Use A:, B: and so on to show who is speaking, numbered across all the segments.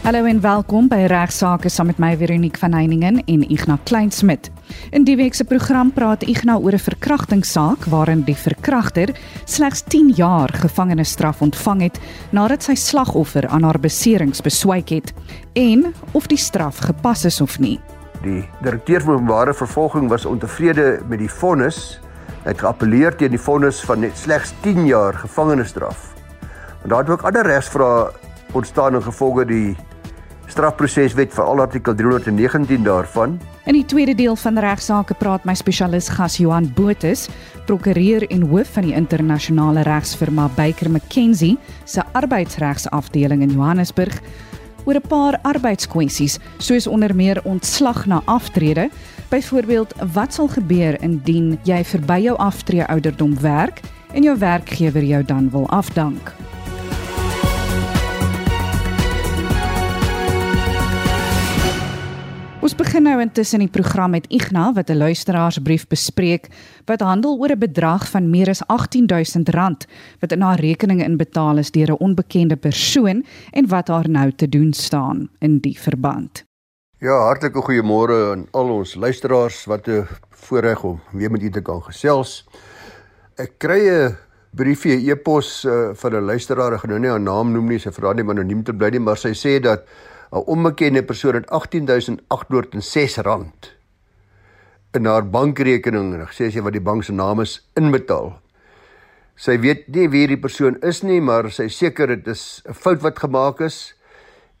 A: Hallo en welkom by Regsake saam met my Veronique van Heiningen en Ignas Kleinsmid. In die week se program praat Ignas oor 'n verkrachtingssaak waarin die verkragter slegs 10 jaar gevangenisstraf ontvang het nadat sy slagoffer aan haar beserings beswyk het en of die straf gepas is of nie.
B: Die direkteur van openbare vervolging was ontevrede met die vonnis. Hy het geappeleer teen die vonnis van slegs 10 jaar gevangenisstraf. Maar daar het ook ander regsvrae ontstaan in gevolge die strafproseswet vir al artikel 319 daarvan.
A: In die tweede deel van regsaake praat my spesialis gas Johan Botus, prokureur en hoof van die internasionale regsfirma Baker McKenzie se arbeidsregsafdeling in Johannesburg oor 'n paar arbeidskwessies soos onder meer ontslag na aftrede. Byvoorbeeld, wat sal gebeur indien jy verby jou aftree ouderdom werk en jou werkgewer jou dan wil afdank? Ons begin nou intussen die program met Ignas wat 'n luisteraarsbrief bespreek wat handel oor 'n bedrag van meer as R18000 wat in haar rekening inbetaal is deur 'n onbekende persoon en wat haar nou te doen staan in die verband.
B: Ja, hartlike goeiemôre aan al ons luisteraars wat 'n voorreg om weer met u te kan gesels. Ek kry 'n briefie e-pos uh, van 'n luisteraar, ek gaan nou nie haar naam noem nie, sy vra net anoniem te bly nie, maar sy sê dat 'n onbekende persoon het 18806 rand in haar bankrekening en gesê sy wat die bank se naam is inbetaal. Sy weet nie wie die persoon is nie, maar sy seker dit is 'n fout wat gemaak is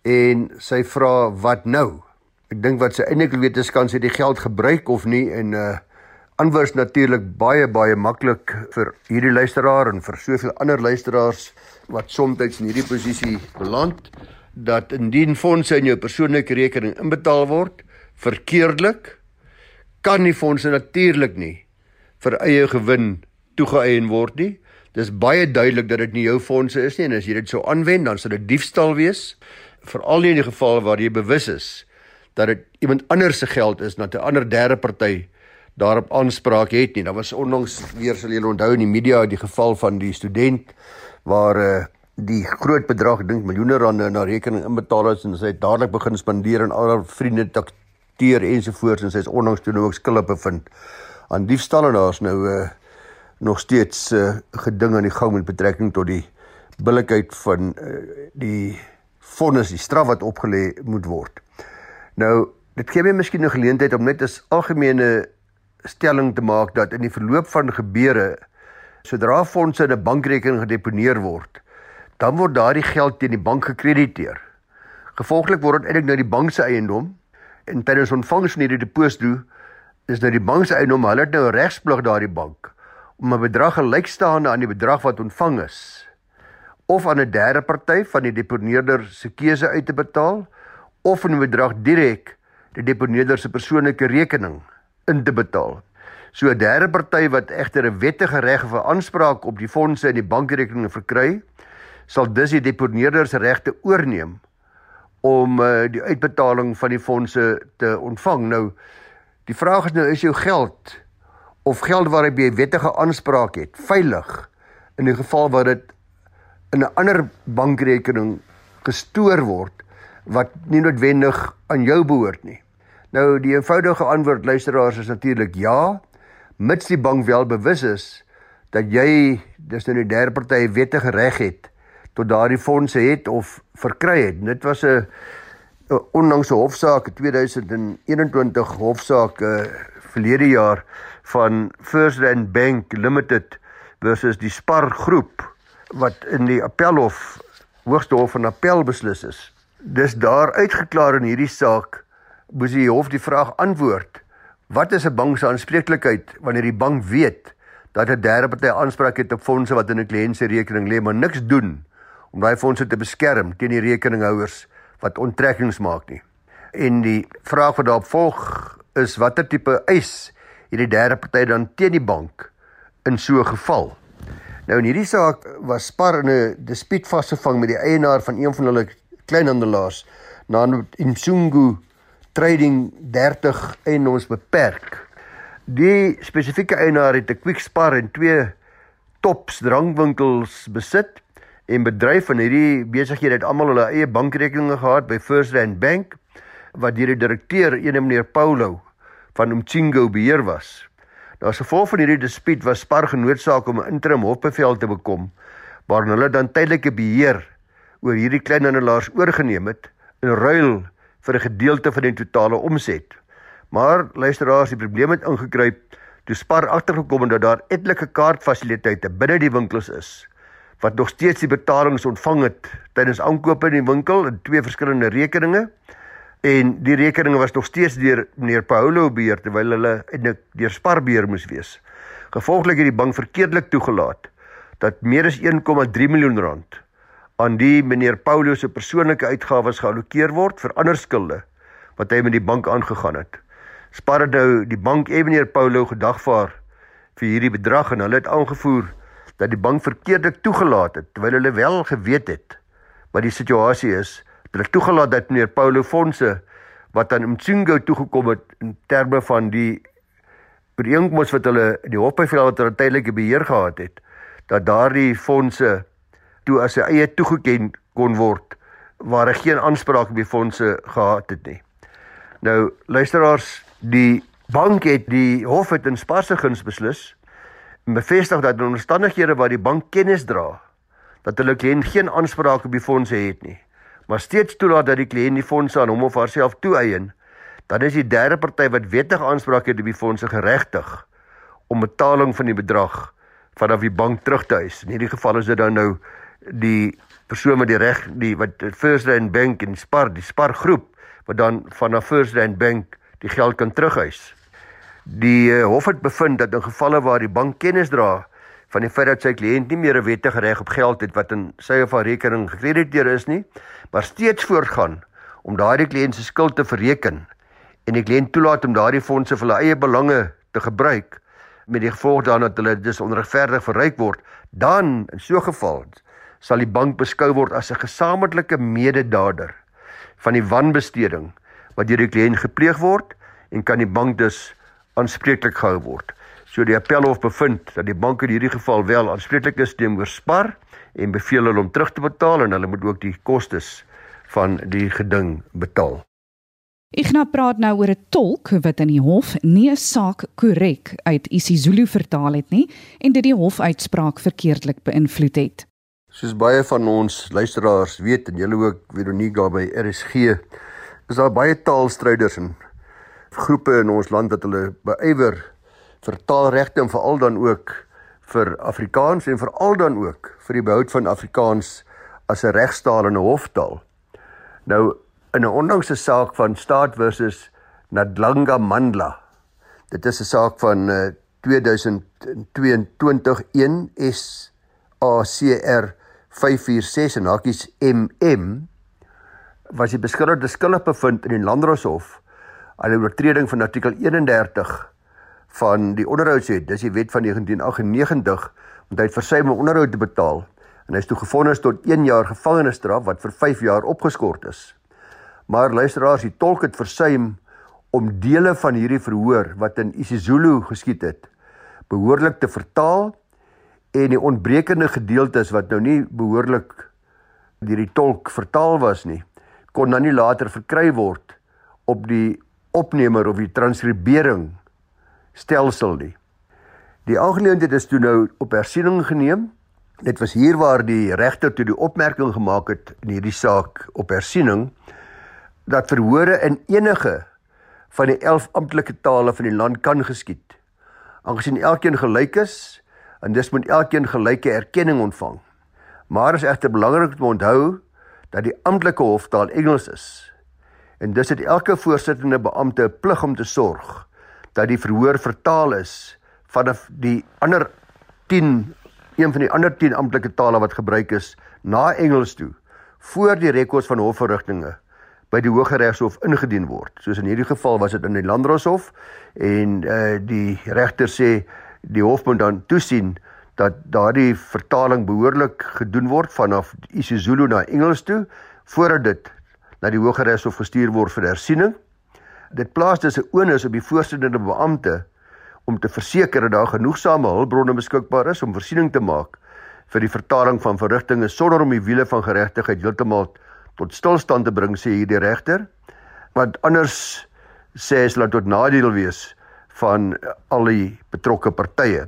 B: en sy vra wat nou? Ek dink wat sy eintlik weet is kan sy die geld gebruik of nie en uh antwoord natuurlik baie baie maklik vir hierdie luisteraar en vir soveel ander luisteraars wat soms in hierdie posisie beland dat indien fondse in jou persoonlike rekening inbetaal word verkeerdelik kan die fondse natuurlik nie vir eie gewin toegeëien word nie. Dis baie duidelik dat dit nie jou fondse is nie en as jy dit sou aanwend dan sal dit diefstal wees veral in die geval waar jy bewus is dat dit iemand anders se geld is dat 'n ander derde party daarop aanspraak het nie. Daar was onlangs weer sal julle onthou in die media die geval van die student waar 'n uh, die groot bedrag dink miljoene rande na rekening inbetaal het en sy het dadelik begin spandeer aan al haar vriende takteer ensovoorts en sy is onlangs toe nou ook skuldig bevind aan diefstal en daar's nou uh, nog steeds uh, geding aan die gang met betrekking tot die billikheid van uh, die vonnis die straf wat opgelê moet word. Nou dit gee my miskien 'n geleentheid om net 'n algemene stelling te maak dat in die verloop van gebeure sodra fondse in 'n bankrekening gedeponeer word dan word daardie geld teen die bank gekrediteer. Gevolglik word dit eintlik nou die bank se eiendom en tydens ontvangs van hierdie deposito is nou die bank se eiendom, hulle het nou regsplig daardie bank om 'n bedrag gelykstaande aan die bedrag wat ontvang is of aan 'n derde party van die deponeerder se keuse uit te betaal of 'n bedrag direk die deponeerder se persoonlike rekening in te betaal. So 'n derde party wat egter 'n wettige reg of aanspraak op die fondse in die bankrekening verkry, sal dus die deponeerder se regte oorneem om uh, die uitbetaling van die fondse te ontvang. Nou die vraag is nou is jou geld of geld waarop jy wettige aanspraak het veilig in die geval waar dit in 'n ander bankrekening gestoor word wat nie noodwendig aan jou behoort nie. Nou die eenvoudige antwoord luisteraars is natuurlik ja, mits die bank wel bewus is dat jy dis nou die derde party wettige reg het tot daardie fondse het of verkry het. Dit was 'n onlangse hofsaak 2021 hofsaak uh, verlede jaar van First Rand Bank Limited versus die Spar groep wat in die Appelhof Hoogste Hof van Appel beslis is. Dis daar uitgeklaar in hierdie saak moes die hof die vraag antwoord: Wat is 'n bank se aanspreeklikheid wanneer die bank weet dat 'n derde party aanspraak het op fondse wat in 'n kliënt se rekening lê, maar niks doen om daai fondse te beskerm teen die rekeninghouers wat onttrekkings maak nie. En die vraag wat daarop volg is watter tipe eis hierdie derde party dan teen die bank in so 'n geval. Nou in hierdie saak was Spar in 'n dispuut vasgevang met die eienaar van een van hulle kleinhandelaars, naamlik Insungu Trading 30 en ons beperk. Die spesifieke eienaar het 'n Quick Spar en twee Tops drankwinkels besit En bedryf van hierdie besighede het almal hulle eie bankrekeninge gehad by First Rand Bank wat deur die direkteur, ene meneer Paulo van Umchingo beheer was. Daar se gevolg van hierdie dispuut was Spar genoodsaak om 'n interim hofbevel te bekom waarin hulle dan tydelike beheer oor hierdie kleinhandelaars oorgeneem het in ruil vir 'n gedeelte van die totale omset. Maar luisteraars, die probleem het ingekruip toe Spar agtergekom het dat daar etlike kaartfasiliteite binne die winkels is wat nog steeds die betalings ontvang het tydens aankope in die winkel in twee verskillende rekeninge en die rekeninge was nog steeds deur meneer Paulo beheer terwyl hulle eintlik deur Spar beheer moes wees. Gevolglik het die bank verkeerdelik toegelaat dat meer as 1,3 miljoen rand aan die meneer Paulo se persoonlike uitgawes geallokeer word vir ander skulde wat hy met die bank aangegaan het. Spar het nou die bank en meneer Paulo gedagvaar vir hierdie bedrag en hulle het aangevoer dat die bank verkeerdelik toegelaat het terwyl hulle wel geweet het wat die situasie is. Hulle toegelaat dat meneer Paulo fondse wat aan Mtsingo toegekom het in terme van die ooreenkoms wat hulle die hofbevel wat hulle tydelike beheer gehad het dat daardie fondse toe as sy eie toegeken kon word waar hy geen aanspraak op die fondse gehad het nie. Nou luisteraars, die bank het die hof het in sparse guns beslis en bevestig dat in omstandighede waar die bank kennis dra dat hulle kliënt geen aanspraak op die fondse het nie, maar steeds toelaat dat die kliënt die fondse aan hom of haarself toeëien, dan is die derde party wat wettige aanspraak het op die fondse geregtig om betaling van die bedrag vanaf die bank terug te eis. In hierdie geval is dit dan nou die persoon met die reg die wat First Rand Bank en Spar die Spar groep wat dan van 'n First Rand Bank die geld kan terughuis. Die uh, hof het bevind dat in gevalle waar die bank kennis dra van die feit dat sy kliënt nie meer 'n wettige reg op geld het wat in sy of haar rekening gekrediteer is nie, maar steeds voortgaan om daardie kliënt se skuld te verreken en die kliënt toelaat om daardie fondse vir hulle eie belange te gebruik met die gevolg dan dat hulle dis onregverdig verryk word, dan in so 'n geval sal die bank beskou word as 'n gesamentlike mededader van die wanbesteding wat deur die kliënt gepleeg word en kan die bank dus aanspreeklik gehou word. So die appelhof bevind dat die bank in hierdie geval wel aanspreeklik is teenoor Spar en beveel hulle om terug te betaal en hulle moet ook die kostes van die geding betaal.
A: Nou praat nou oor 'n tolk wat in die hof nie 'n saak korrek uit isiZulu vertaal het nie en dit die hofuitspraak verkeerdelik beïnvloed het.
B: Soos baie van ons luisteraars weet en julle ook Veronica by RSG, is daar baie taalstryders en groepe in ons land wat hulle beywer vir taalregte en veral dan ook vir Afrikaans en veral dan ook vir die behoud van Afrikaans as 'n regstaal en 'n hoftaal. Nou in 'n onlangse saak van Staat versus Nadlanga Mandla. Dit is 'n saak van uh, 2022 1 SACR 546 en hakies MM was die beskuldigde skuldig bevind in die Landdroshof aan 'n oortreding van artikel 31 van die onderhoudswet. Dis die wet van 1998 want hy het versuim om onderhoud te betaal en hy is toe gevonnis tot 1 jaar gevangenisstraf wat vir 5 jaar opgeskort is. Maar luisteraars, die tolk het versuim om dele van hierdie verhoor wat in isiZulu geskied het behoorlik te vertaal en die ontbrekende gedeeltes wat nou nie behoorlik deur die tolk vertaal was nie, kon dan nie later verkry word op die opnemer of die transkribering stelsel nie. Die aangeleentheid is toe nou op hersiening geneem. Dit was hier waar die regter toe die opmerking gemaak het in hierdie saak op hersiening dat verhore in enige van die 11 amptelike tale van die land kan geskied. Aangesien elkeen gelyk is, en dis moet elkeen gelyke erkenning ontvang. Maar is egter belangrik om onthou dat die amptelike hoftaal Engels is. En dis het elke voorsittende beampte 'n plig om te sorg dat die verhoor vertaal is van die ander 10 een van die ander 10 amptelike tale wat gebruik is na Engels toe voor die rekords van hofverrigtinge by die Hooggeregshof ingedien word. Soos in hierdie geval was dit in die Landdroshof en uh, die regter sê die hof moet dan toesien dat daardie vertaling behoorlik gedoen word vanaf isiZulu na Engels toe voordat dit na die Hooggeregshof gestuur word vir hersiening. Dit plaas dus 'n onus op die voorsittende beampte om te verseker dat daar genoegsame hulpbronne beskikbaar is om voorsiening te maak vir die vertaling van verrigtinge sonder om die wiele van geregtigheid heeltemal tot stilstand te bring sê hierdie regter want anders sê hy sal tot nadeel wees van al die betrokke partye.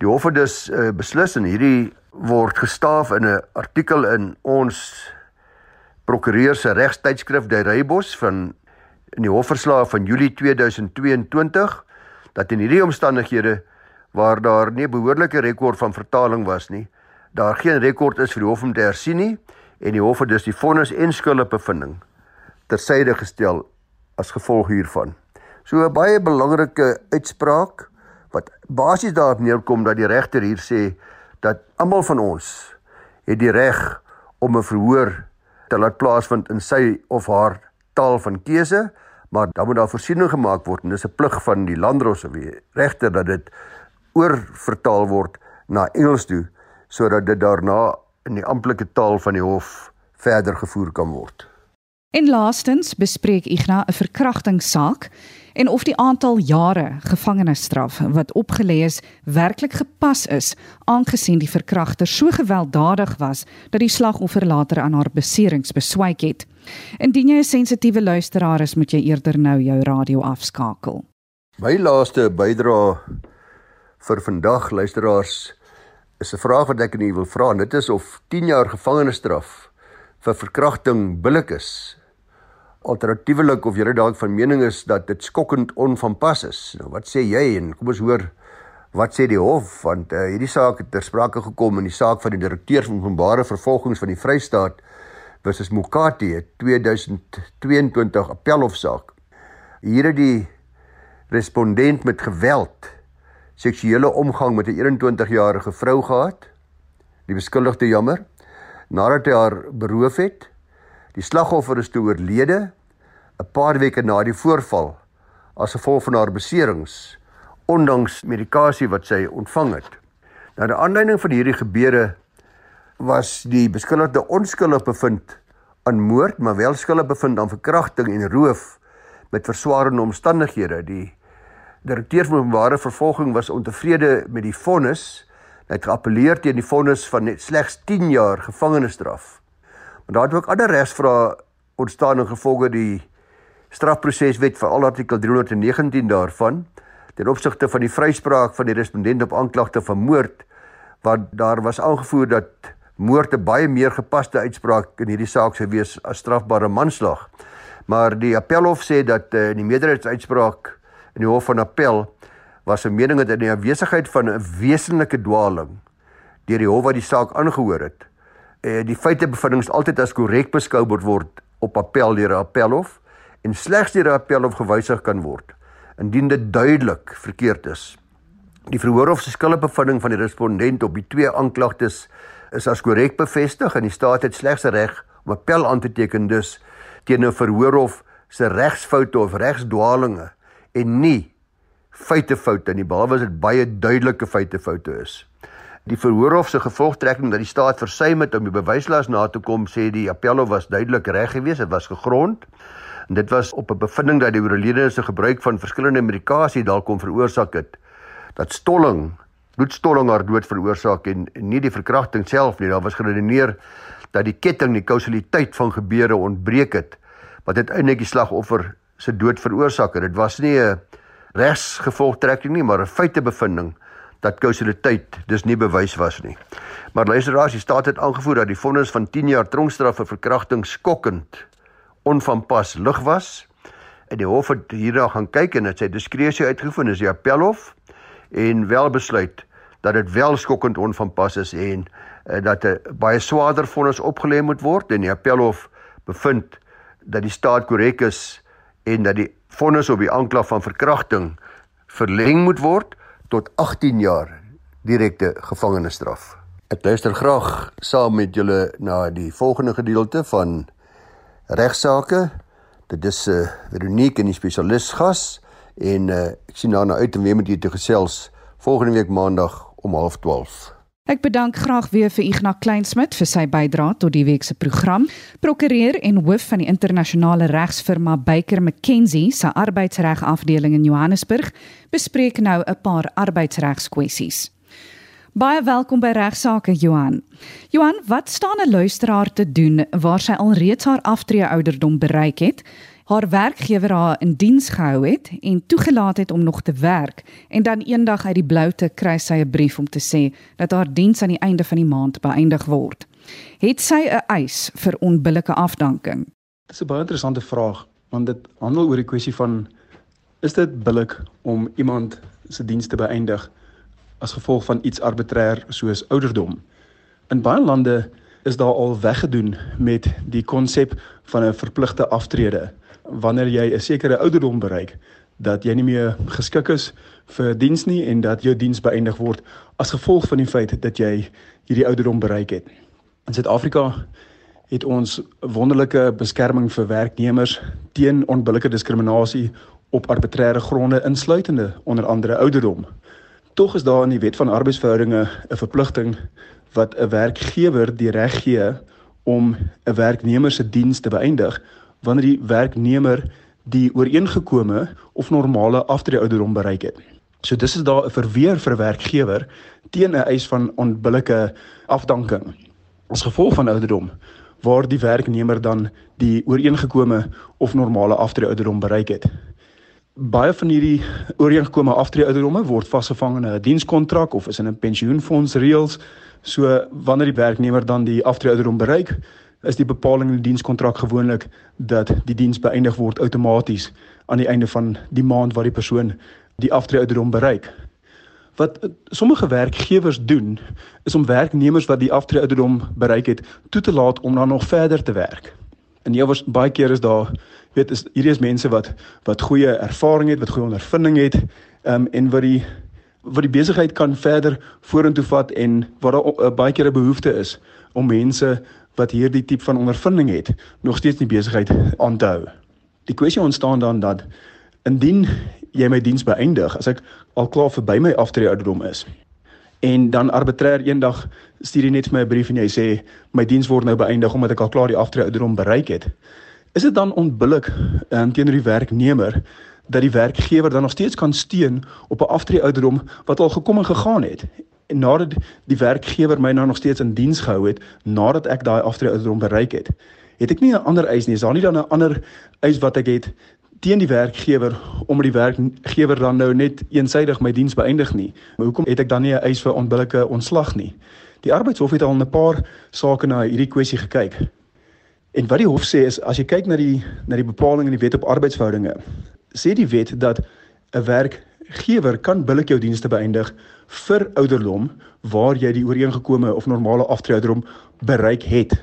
B: Die hof het dus uh, beslis en hierdie word gestaaf in 'n artikel in ons prokureur se regstydskrif Die Reybos van in die hofverslae van Julie 2022 dat in hierdie omstandighede waar daar nie behoorlike rekord van vertaling was nie, daar geen rekord is vir die hof om te hersien nie en die hof het dus die vonnis en skuldbevinding tersyde gestel as gevolg hiervan. So 'n baie belangrike uitspraak wat basies daarop neerkom dat die regter hier sê dat almal van ons het die reg om 'n verhoor te laat plaasvind in sy of haar taal van keuse, maar dan moet daar voorsiening gemaak word en dis 'n plig van die landdros of die regter dat dit oorvertaal word na Engels toe sodat dit daarna in die amptelike taal van die hof verder gevoer kan word.
A: En laastens bespreek Ignas 'n verkrachtingssaak en of die aantal jare gevangenisstraf wat opgelê is werklik gepas is aangesien die verkragter so gewelddadig was dat die slagoffer later aan haar beserings beswyk het. Indien jy 'n sensitiewe luisteraar is, moet jy eerder nou jou radio afskakel.
B: My laaste bydrae vir vandag luisteraars is 'n vraag wat ek aan u wil vra. Dit is of 10 jaar gevangenisstraf vir verkrachting billik is alternatiefelik of jy dalk van mening is dat dit skokkend onvanpas is. Nou wat sê jy en kom ons hoor wat sê die hof want uh, hierdie saak het ter sprake gekom in die saak van die direkteur van openbare vervolgings van die Vrystaat versus Mokati 2022 appelhofsaak. Hier het die respondent met geweld seksuele omgang met 'n 21-jarige vrou gehad. Die beskuldigde jammer nadat hy haar beroof het Die slagoffer is toe oorlede 'n paar weke na die voorval as gevolg van haar beserings ondanks medikasie wat sy ontvang het. Nou die aanleiding van hierdie gebeure was die beskuldigde onskuldig bevind aan moord, maar wel skuldig bevind aan verkrachting en roof met verswaarende omstandighede. Die direkteur van openbare vervolging was ontevrede met die vonnis. Hy het geappeleer teen die vonnis van net slegs 10 jaar gevangenisstraf. En daar het ook ander regsvrae ontstaan in gevolge die strafproseswet vir al artikel 319 daarvan ten opsigte van die vryspraak van die respondent op aanklagte van moord wat daar was aangevoer dat moord 'n baie meer gepaste uitspraak in hierdie saak sou wees as strafbare manslag. Maar die appelhof sê dat uh, in die meerderheidsuitspraak in die hof van appel was 'n mening dat in die afwesigheid van 'n wesenlike dwaling deur die hof wat die saak aangehoor het eh, die feitebevindings altyd as korrek beskou word op appel deur 'n appelhof en slegs deur 'n appelhof gewysig kan word indien dit duidelik verkeerd is. Die verhoorhof se skuldbevinding van die respondent op die twee aanklagtes is as korrek bevestig en die staat het slegs reg om appel aan te teken dus teen 'n verhoorhof se regsfoute of regsdwalinge en nie feitefoute nie behalwe as dit baie duidelike feitefoute is. Die verhoorhof se gevolgtrekking dat die staat versuim het om die bewyslas na te kom, sê die appelhof was duidelik reg geweest, dit was gegrond. En dit was op 'n bevinding dat die oorledene se gebruik van verskillende medikasie dalk kon veroorsaak het dat stolling, bloedstolling haar dood veroorsaak en nie die verkrachting self nie. Daar was geredeneer dat die ketting, die kausaliteit van gebeure ontbreek het wat uiteindelik die slagoffer se dood veroorsaak het. Dit was nie 'n regsgevolgtrekking nie, maar 'n feitebevinding dat kausaliteit dus nie bewys was nie. Maar luisteraars, die staat het aangevoer dat die vonnis van 10 jaar tronkstraf vir verkrachting skokkend onvanpas lig was. En die hof het hierna gaan kyk en dit sê diskresie uitgevind is die appelhof en wel besluit dat dit wel skokkend onvanpas is en uh, dat 'n baie swaarder vonnis opgelê moet word en die appelhof bevind dat die staat korrek is en dat die vonnis op die aanklag van verkrachting verleng moet word tot 18 jaar direkte gevangenisstraf. Ek luister graag saam met julle na die volgende gedeelte van regsaake. Dit is 'n uh, eh, Veronique en die spesialis gas en uh, ek sien daarna uit om weer met julle te gesels volgende week maandag om 12:30.
A: Ek bedank graag weer vir Ignas Kleinsmid vir sy bydrae tot die week se program. Prokureur en hoof van die internasionale regsfirma Baker McKenzie se arbeidsreg afdeling in Johannesburg bespreek nou 'n paar arbeidsregskwessies. Baie welkom by Regsake Johan. Johan, wat staan 'n luisteraar te doen waar sy alreeds haar aftree ouderdom bereik het? Haar werkgewer haar in diens gehou het en toegelaat het om nog te werk en dan eendag uit die bloute kry sy 'n brief om te sê dat haar diens aan die einde van die maand beëindig word. Het sy 'n eis vir onbillike afdanking?
C: Dis 'n baie interessante vraag want dit handel oor die kwessie van is dit billik om iemand se diens te beëindig as gevolg van iets arbitrêr soos ouderdom. In baie lande is daar al weggedoen met die konsep van 'n verpligte aftrede wanneer jy 'n sekere ouderdom bereik dat jy nie meer geskik is vir diens nie en dat jou diens beëindig word as gevolg van die feit dat jy hierdie ouderdom bereik het. In Suid-Afrika het ons wonderlike beskerming vir werknemers teen onbillike diskriminasie op arbitreëre gronde insluitende onder andere ouderdom. Tog is daar in die wet van arbeidsverhoudinge 'n verpligting wat 'n werkgewer die reg gee om 'n werknemer se diens te beëindig wanneer die werknemer die ooreengekome of normale aftreeouderdom bereik het. So dis is daar 'n verweer vir werkgewer teen 'n eis van onbillike afdanking as gevolg van ouderdom waar die werknemer dan die ooreengekome of normale aftreeouderdom bereik het baie van hierdie ooreenkomste aftreeouderdomme word vasgevang in 'n dienskontrak of is in 'n pensioenfonds reëls. So wanneer die werknemer dan die aftreeouderdom bereik, is die bepaling in die dienskontrak gewoonlik dat die diens beëindig word outomaties aan die einde van die maand wat die persoon die aftreeouderdom bereik. Wat sommige werkgewers doen, is om werknemers wat die aftreeouderdom bereik het, toe te laat om dan nog verder te werk. En jy was baie keer is daar weet is hierdie is mense wat wat goeie ervaring het, wat goeie ondervinding het, ehm um, en wat die wat die besigheid kan verder vorentoe vat en wat daar uh, baie keer 'n behoefte is om mense wat hierdie tipe van ondervinding het, nog steeds die besigheid aan te hou. Die kwessie ontstaan dan dat indien jy my diens beëindig, as ek al klaar verby my aftrede ouderdom is, en dan arbitrêr eendag stuur jy net vir my 'n brief en jy sê my diens word nou beëindig omdat ek al klaar die aftrede ouderdom bereik het. Is dit dan onbillik um, teenoor die werknemer dat die werkgewer dan nog steeds kan steun op 'n aftrede ouderdom wat al gekom en gegaan het? En nadat die werkgewer my nou nog steeds in diens gehou het nadat ek daai aftrede ouderdom bereik het, het ek nie 'n ander eis nie. Is daar nie dan 'n ander eis wat ek het teen die werkgewer om die werkgewer dan nou net eensaidig my diens beëindig nie. Maar hoekom het ek dan nie 'n eis vir onbillike ontslag nie? Die arbeidshof het al 'n paar sake na hierdie kwessie gekyk. En wat die hof sê is as jy kyk na die na die bepaling in die wet op arbeidsverhoudinge, sê die wet dat 'n werkgewer kan billik jou dienste beëindig vir ouderdom waar jy die ooreengekome of normale aftreeouderdom bereik het.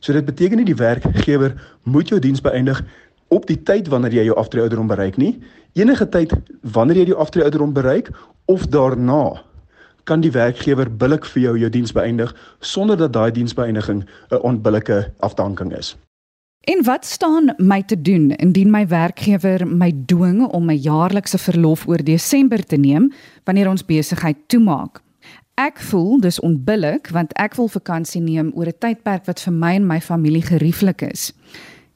C: So dit beteken nie die werkgewer moet jou diens beëindig op die tyd wanneer jy jou aftreeouderdom bereik nie. Enige tyd wanneer jy die aftreeouderdom bereik of daarna kan die werkgewer billik vir jou jou diens beëindig sonder dat daai diensbeëindiging 'n onbillike afdanking is.
A: En wat staan my te doen indien my werkgewer my dwing om my jaarlikse verlof oor Desember te neem wanneer ons besigheid toemaak? Ek voel dis onbillik want ek wil vakansie neem oor 'n tydperk wat vir my en my familie gerieflik is.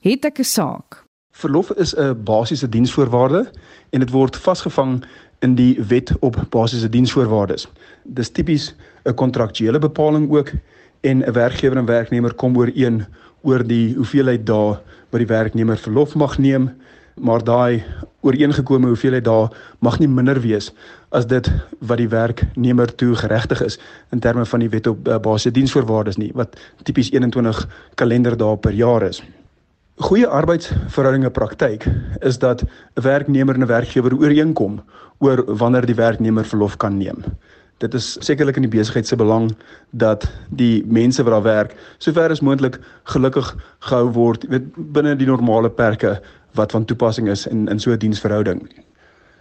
A: Het ek 'n saak?
C: Verlof is 'n basiese diensvoorwaarde en dit word vasgevang in die wet op basiese diensvoorwaardes. Dis tipies 'n kontraktuele bepaling ook en 'n werkgewer en werknemer kom ooreen oor die hoeveelheid dae wat die werknemer verlof mag neem, maar daai ooreengekome hoeveelheid dae mag nie minder wees as dit wat die werknemer toe geregtig is in terme van die wet op uh, basiese diensvoorwaardes nie wat tipies 21 kalenderdae per jaar is. Goeie arbeidsverhoudinge praktyk is dat 'n werknemer en 'n werkgewer ooreenkom oor wanneer die werknemer verlof kan neem. Dit is sekerlik in die besigheid se belang dat die mense wat daar werk sover as moontlik gelukkig gehou word, weet binne die normale perke wat van toepassing is in in so 'n diensverhouding.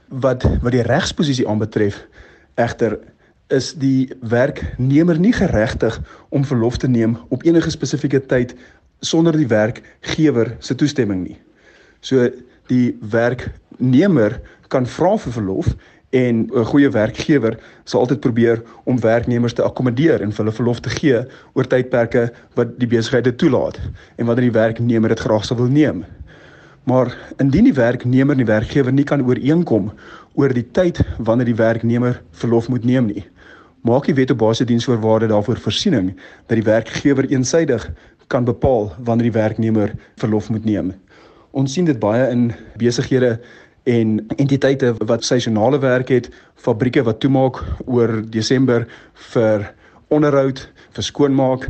C: Wat wat die regsposisie aanbetref, egter is die werknemer nie geregtig om verlof te neem op enige spesifieke tyd sonder die werkgewer se toestemming nie. So die werknemer kan vra vir verlof en 'n goeie werkgewer sal altyd probeer om werknemers te akkommodeer en hulle verlof te gee oor tydperke wat die besigheid dit toelaat en wanneer die werknemer dit graag sou wil neem. Maar indien die werknemer en die werkgewer nie kan ooreenkom oor die tyd wanneer die werknemer verlof moet neem nie, maak die wet op basis diensvoorwaarde daarvoor voorsiening dat die werkgewer eensydig kan bepaal wanneer die werknemer verlof moet neem. Ons sien dit baie in besighede en entiteite wat seisonale werk het, fabrieke wat toemaak oor Desember vir onderhoud, vir skoonmaak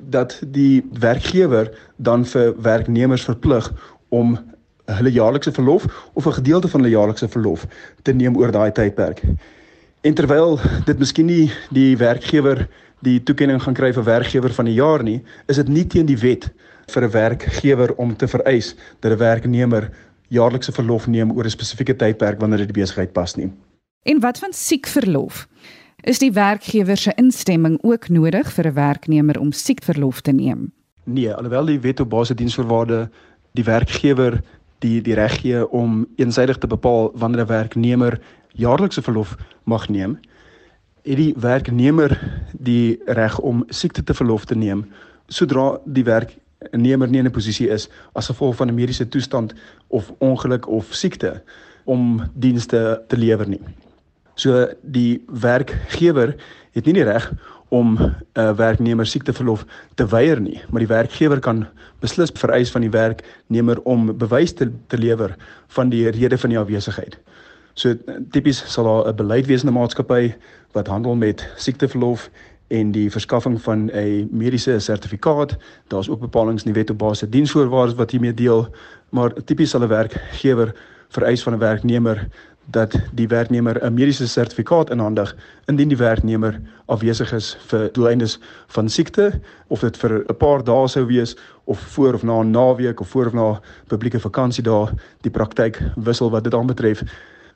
C: dat die werkgewer dan vir werknemers verplig om hulle jaarlikse verlof of 'n gedeelte van hulle jaarlikse verlof te neem oor daai tydperk. En terwyl dit miskien nie die werkgewer die toekenning gaan kry vir werkgewer van die jaar nie, is dit nie teen die wet vir 'n werkgewer om te vereis dat 'n werknemer jaarlikse verlof neem oor 'n spesifieke tydperk wanneer dit die besigheid pas nie.
A: En wat van siekverlof? Is die werkgewer se instemming ook nodig vir 'n werknemer om siekverlof te neem?
C: Nee, alhoewel die wet op basis diensvoorwaarde die werkgewer die die reg gee om eensydig te bepaal wanneer 'n werknemer jaarlikse verlof mag neem, het die werknemer die reg om siekte te verlof te neem sodra die werk nemer nie in 'n posisie is as gevolg van 'n mediese toestand of ongeluk of siekte om dienste te lewer nie. So die werkgewer het nie die reg om 'n uh, werknemer siekteverlof te weier nie, maar die werkgewer kan beslis vereis van die werknemer om bewys te, te lewer van die rede van die afwesigheid. So tipies sal daar 'n beleid wees in 'n maatskappy wat handel met siekteverlof en die verskaffing van 'n mediese sertifikaat. Daar's ook bepalinge in die wet op basis diensvoorwaardes wat hiermee deel, maar tipies sal 'n werkgewer vereis van 'n werknemer dat die werknemer 'n mediese sertifikaat inhandig indien die werknemer afwesig is vir doeleindes van siekte of dit vir 'n paar dae sou wees of voor of na 'n naweek of voor of na publieke vakansiedae die praktyk wissel wat dit aanbetref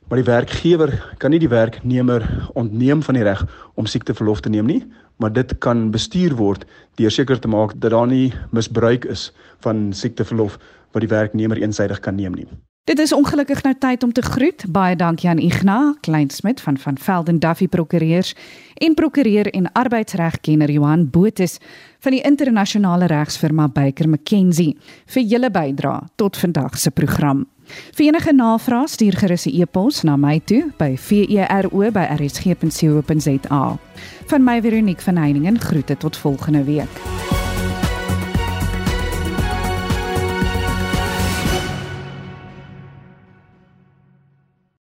C: maar die werkgewer kan nie die werknemer ontneem van die reg om siekteverlof te neem nie maar dit kan bestuur word deur seker te maak dat daar nie misbruik is van siekteverlof wat die werknemer eensydig kan neem nie.
A: Dit is ongelukkig nou tyd om te groet. Baie dankie aan Ignas Kleinsmid van van Velden Duffy Prokureurs en prokureur en arbeidsregkenner Johan Botus van die internasionale regsfirma Baker McKenzie vir julle bydrae tot vandag se program. Vir enige navrae stuur gerus 'n e-pos na my toe by vero@rsg.co.za. Van my Veronique van Heiningen groete tot volgende week.